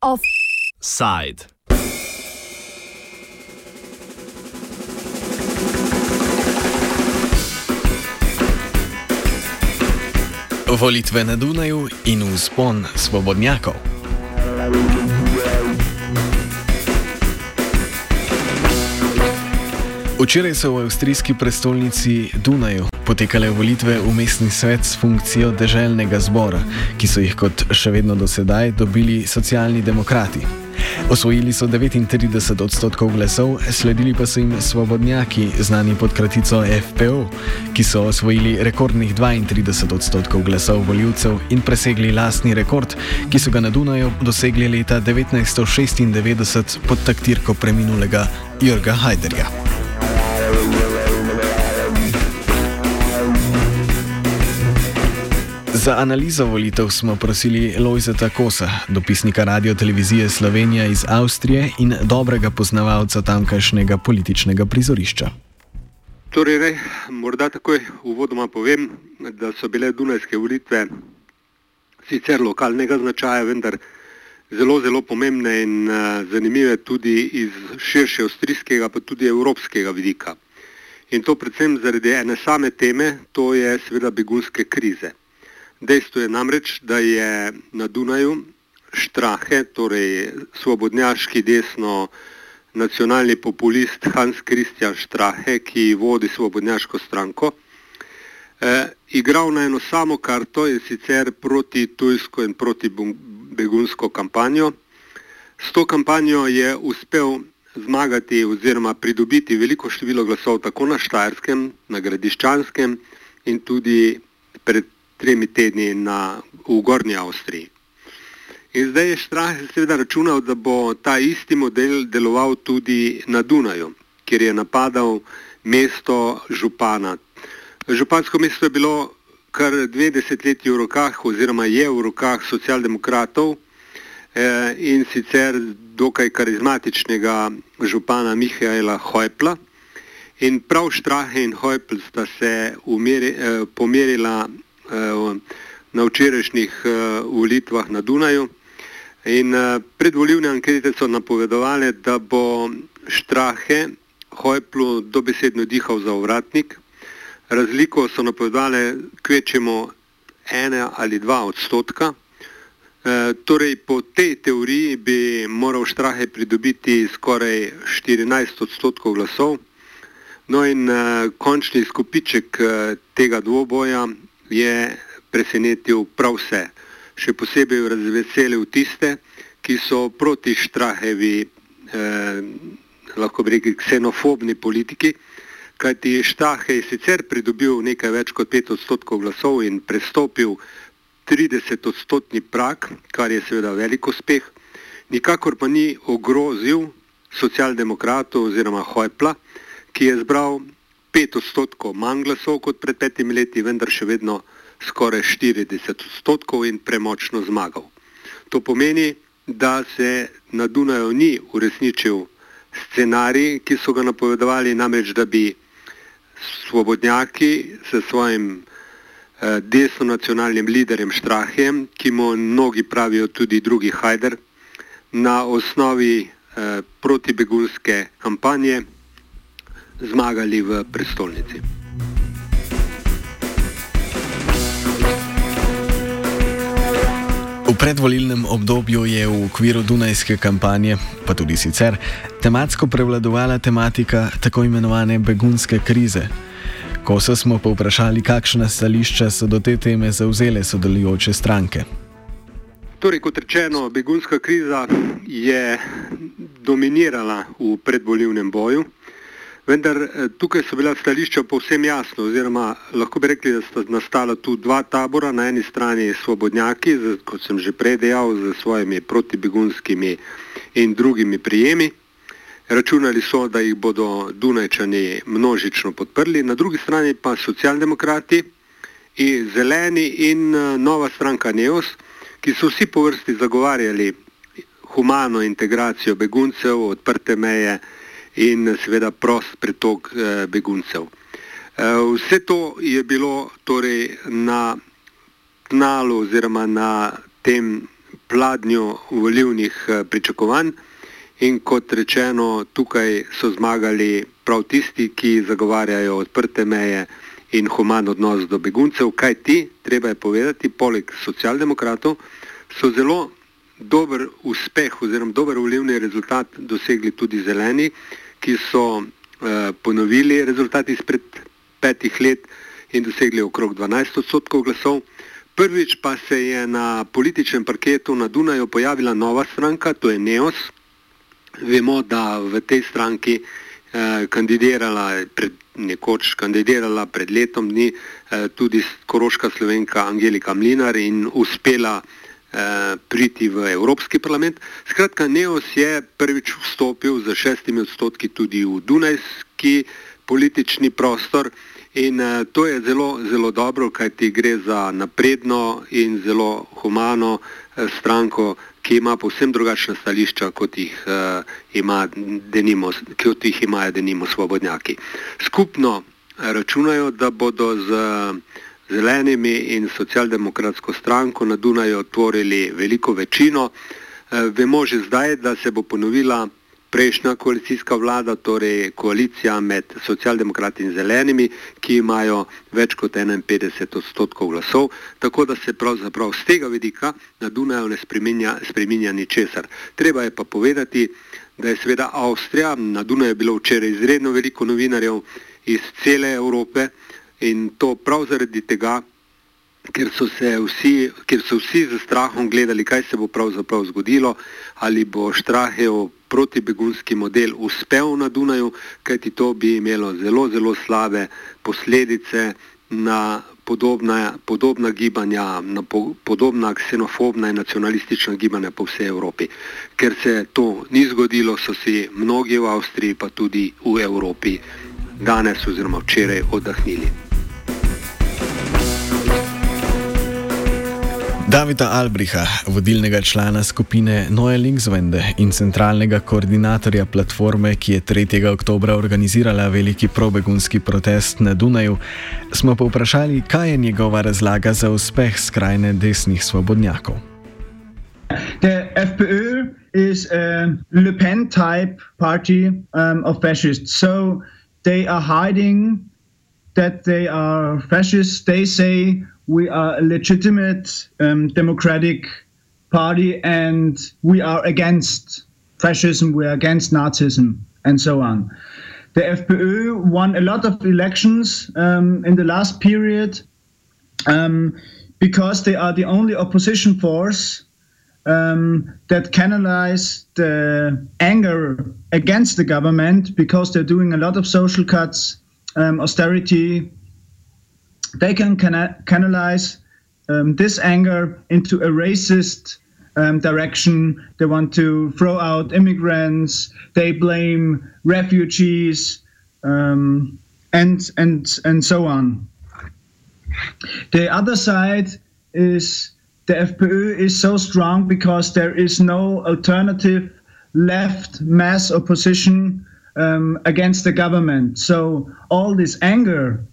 Offside. Volitve na Dunaju in vzpon svobodnjakov. Včeraj so v avstrijski prestolnici Dunaju potekale volitve v mestni svet s funkcijo državnega zbora, ki so jih kot še vedno do sedaj dobili socialni demokrati. Osvojili so 39 odstotkov glasov, sledili pa so jim svobodnjaki, znani pod kratico FPO, ki so osvojili rekordnih 32 odstotkov glasov voljivcev in presegli lastni rekord, ki so ga na Dunaju dosegli leta 1996 pod taktirko preminulega Jurga Hajderja. Za analizo volitev smo prosili Lojzeta Kosa, dopisnika Radio Televizije Slovenija iz Avstrije in dobrega poznavalca tamkajšnjega političnega prizorišča. Torej, ne, morda takoj uvodoma povem, da so bile Dunajske volitve sicer lokalnega značaja, vendar zelo, zelo pomembne in uh, zanimive tudi iz širše avstrijskega, pa tudi evropskega vidika. In to predvsem zaradi ene same teme, to je seveda begunske krize. Dejstvo je namreč, da je na Dunaju Štrahe, torej svobodnjaški desno nacionalni populist Hans Christian Štrahe, ki vodi svobodnjaško stranko, eh, igral na eno samo karto in sicer proti tujsko in proti begunsko kampanjo. S to kampanjo je uspel zmagati oziroma pridobiti veliko število glasov tako na Štajerskem, na Gradiščanskem in tudi pred tremi tedni na, v Gornji Avstriji. In zdaj je Štrah seveda računal, da bo ta isti model deloval tudi na Dunaju, kjer je napadal mesto župana. Župansko mesto je bilo kar dve desetletji v rokah oziroma je v rokah socialdemokratov eh, in sicer dokaj karizmatičnega župana Mihaela Hojpla. In prav Štrahe in Hojpl sta se umeri, eh, pomerila na včerajšnjih eh, volitvah na Dunaju. In eh, predvoljivne ankete so napovedovali, da bo Štrahe Hojplu dobesedno dihal za ovratnik. Razliko so napovedali kvečemo ena ali dva odstotka. E, torej, po tej teoriji bi moral Štrahe pridobiti skoraj 14 odstotkov glasov. No in e, končni skupiček e, tega dvoboja je presenetil prav vse. Še posebej razveselil tiste, ki so proti Štrahevi, eh, lahko bi rekli, ksenofobni politiki, kajti Štrahe je sicer pridobil nekaj več kot 5 odstotkov glasov in prestopil 30 odstotni prak, kar je seveda velik uspeh, nikakor pa ni ogrozil socialdemokratov oziroma Hojpla, ki je zbral 5 odstotkov manj glasov kot pred petimi leti, vendar še vedno skoraj 40 odstotkov in premočno zmagal. To pomeni, da se na Dunaju ni uresničil scenarij, ki so ga napovedovali, namreč da bi svobodnjaki s svojim eh, desno nacionalnim liderjem Štrahem, ki mu mnogi pravijo tudi drugi Hajder, na osnovi eh, protibegunske kampanje zmagali v prestolnici. V predvolilnem obdobju je v okviru Dunajske kampanje, pa tudi sicer, tematsko prevladovala tematika tako imenovane begunske krize. Ko so smo povprašali, kakšna stališča so do te teme zauzele sodelujoče stranke. Torej, kot rečeno, begunska kriza je dominirala v predvolilnem boju. Vendar eh, tukaj so bila stališča povsem jasna, oziroma lahko bi rekli, da sta nastala tu dva tabora. Na eni strani svobodnjaki, kot sem že prej dejal, z svojimi protibegunskimi in drugimi prijemi. Računali so, da jih bodo Dunajčani množično podprli, na drugi strani pa socialdemokrati, in zeleni in eh, nova stranka Neos, ki so vsi po vrsti zagovarjali humano integracijo beguncev, odprte meje in seveda prost pretok beguncev. Vse to je bilo torej na tnalu oziroma na tem pladnju volivnih pričakovanj in kot rečeno, tukaj so zmagali prav tisti, ki zagovarjajo odprte meje in human odnos do beguncev, kaj ti, treba je povedati, poleg socialdemokratov, so zelo dober uspeh oziroma dober volivni rezultat dosegli tudi zeleni, ki so eh, ponovili rezultat izpred petih let in dosegli okrog 12 odstotkov glasov. Prvič pa se je na političnem parketu na Dunaju pojavila nova stranka, to je Neos. Vemo, da v tej stranki eh, kandidirala pred nekoč kandidirala pred letom dni eh, tudi koroška slovenka Angelika Mlinar in uspela eh, priti v Evropski parlament. Skratka, Neos je prvič vstopil za šestimi odstotki tudi v Dunajski politični prostor in eh, to je zelo, zelo dobro, kajti gre za napredno in zelo humano stranko, ki ima povsem drugačna stališča, kot jih, uh, ima denimo, kot jih imajo denimo svobodnjaki. Skupno računajo, da bodo z zelenimi in socialdemokratsko stranko na Dunaju otvorili veliko večino. Uh, vemo že zdaj, da se bo ponovila prejšnja koalicijska vlada, torej koalicija med socialdemokrati in zelenimi, ki imajo več kot 51 odstotkov glasov, tako da se pravzaprav z tega vidika na Dunaju ne spreminja, spreminja ničesar. Treba je pa povedati, da je seveda Avstrija, na Dunaju je bilo včeraj izredno veliko novinarjev iz cele Evrope in to prav zaradi tega, ker so, vsi, ker so vsi z strahom gledali, kaj se bo pravzaprav zgodilo, ali bo Štrahev protibegunski model uspel na Dunaju, kajti to bi imelo zelo, zelo slabe posledice na podobna, podobna gibanja, na po, podobna ksenofobna in nacionalistična gibanja po vsej Evropi. Ker se to ni zgodilo, so si mnogi v Avstriji, pa tudi v Evropi danes oziroma včeraj oddahnili. Davida Albriha, vodilnega člana skupine Neue Linkswende in centralnega koordinatorja platforme, ki je 3. oktober organizirala veliki probegunski protest na Dunaju, smo povprašali, kaj je njegova razlaga za uspeh skrajne desnih svobodnjakov. The FPÖ is a Le Pen type party um, of fascists. So they are hiding that they are fascists. They say we are a legitimate um, democratic party and we are against fascism, we are against Nazism, and so on. The FPÖ won a lot of elections um, in the last period um, because they are the only opposition force um, that canalize the anger against the government because they're doing a lot of social cuts, um, austerity, they can canalize um, this anger into a racist um, direction. They want to throw out immigrants. They blame refugees, um, and and and so on. The other side is the FPÖ is so strong because there is no alternative left mass opposition um, against the government. So all this anger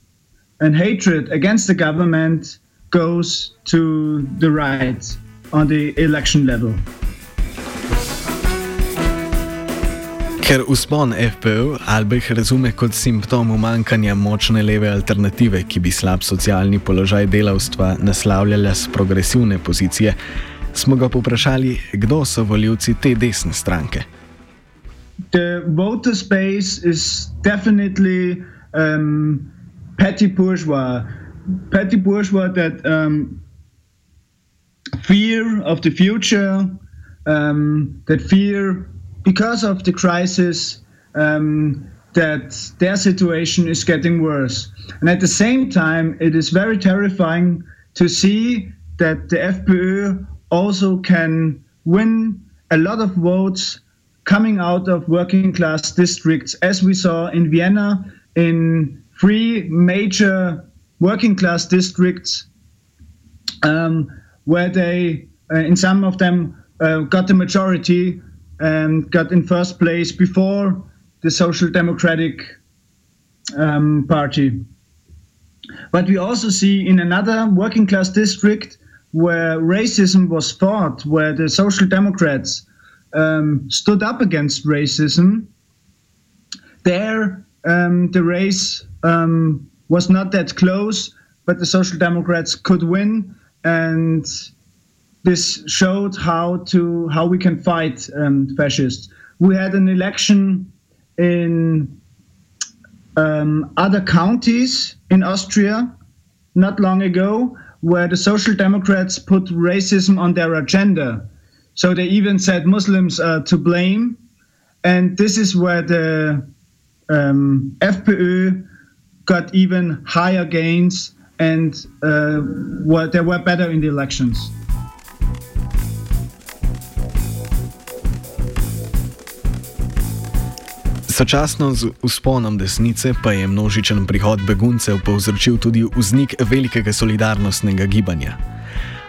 and hatred against the government goes to the right on the election level. Ker uspon FPÖ Albrecht razume kot simptom umankanja močne leve alternative, ki bi slab socialni položaj delavstva naslavljala z progresivne pozicije, smo ga poprašali, kdo so voljivci te desne stranke. The voter space is definitely um, petty bourgeois, petty bourgeois that um, fear of the future, um, that fear because of the crisis um, that their situation is getting worse. And at the same time, it is very terrifying to see that the FPÖ also can win a lot of votes coming out of working class districts, as we saw in Vienna in three major working class districts um, where they, uh, in some of them, uh, got the majority and got in first place before the Social Democratic um, Party. But we also see in another working class district where racism was fought, where the Social Democrats um, stood up against racism, there um, the race um, was not that close, but the Social Democrats could win, and this showed how to how we can fight um, fascists. We had an election in um, other counties in Austria not long ago where the Social Democrats put racism on their agenda. So they even said Muslims are to blame. And this is where the um, FPÖ got even higher gains and uh, were, they were better in the elections. Sočasno z usponom desnice pa je množičen prihod beguncev povzročil tudi vznik velikega solidarnostnega gibanja.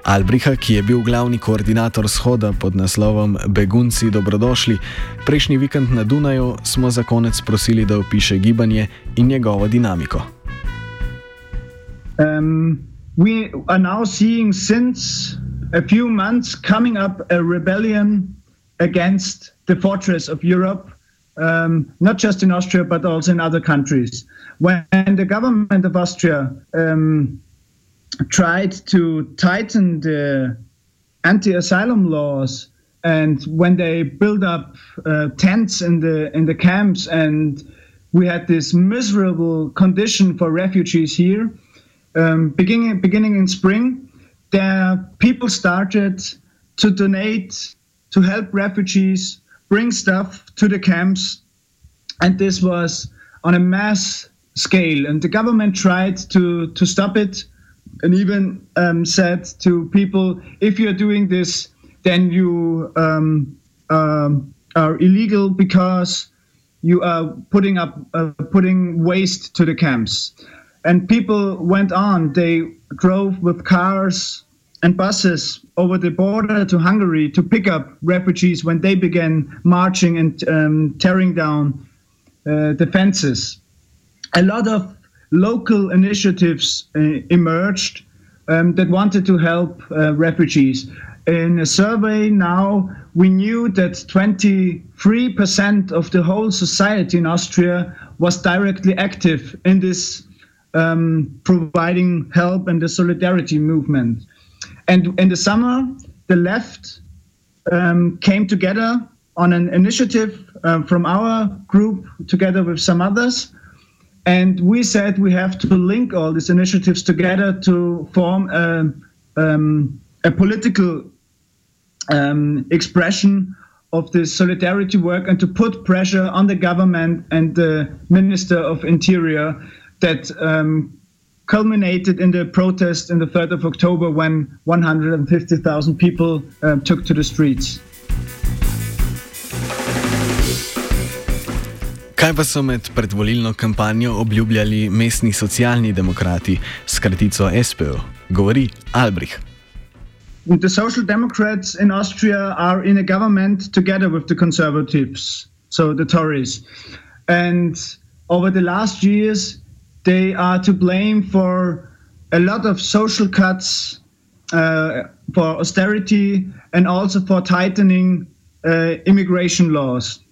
Albriha, ki je bil glavni koordinator shoda pod naslovom Begunci dobrodošli, prejšnji vikend na Dunaju smo za konec prosili, da opiše gibanje in njegovo dinamiko. Um, we are now seeing since a few months coming up a rebellion against the fortress of Europe. um, not just in Austria, but also in other countries. When the government of Austria um, tried to tighten the anti asylum laws, and when they built up uh, tents in the, in the camps, and we had this miserable condition for refugees here, um, beginning, beginning in spring, there people started to donate to help refugees bring stuff to the camps. And this was on a mass scale. And the government tried to, to stop it and even um, said to people if you're doing this, then you um, um, are illegal because you are putting up uh, putting waste to the camps. And people went on. They drove with cars and buses over the border to Hungary to pick up refugees when they began marching and um, tearing down uh, the fences. A lot of local initiatives uh, emerged um, that wanted to help uh, refugees. In a survey now, we knew that 23% of the whole society in Austria was directly active in this um, providing help and the solidarity movement. And in the summer, the left um, came together on an initiative uh, from our group together with some others. And we said we have to link all these initiatives together to form a, um, a political um, expression of this solidarity work and to put pressure on the government and the Minister of Interior that um, culminated in the protest in the 3rd of October when 150,000 people uh, took to the streets. Kaj pa so med predvolilno kampanjo obljubljali mestni socialni demokrati s kratico SPO? Govori Albrich. The Social Democrats in Austria are in a government together with the Conservatives, so the Tories. And over the last years, they are to blame for a lot of social cuts, uh, for austerity, and also for tightening uh, immigration laws.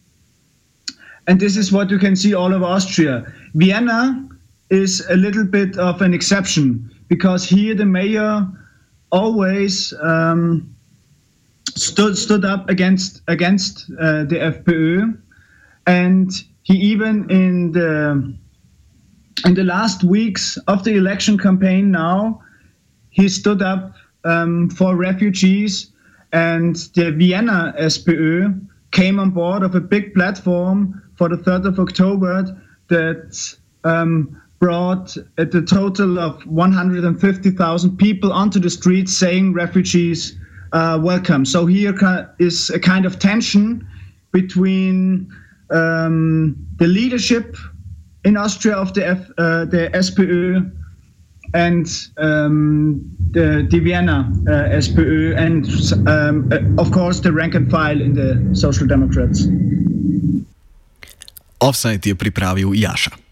And this is what you can see all over Austria. Vienna is a little bit of an exception because here the mayor always um, stood stood up against against uh, the FPÖ, and he even in the in the last weeks of the election campaign now, he stood up um, for refugees, and the Vienna SPÖ came on board of a big platform for the 3rd of October that um, brought a total of 150,000 people onto the streets saying refugees uh, welcome. So here is a kind of tension between um, the leadership in Austria of the, F, uh, the SPÖ and um, the, the Vienna uh, SPÖ and um, of course the rank and file in the Social Democrats. Offside je pripravil Jaša.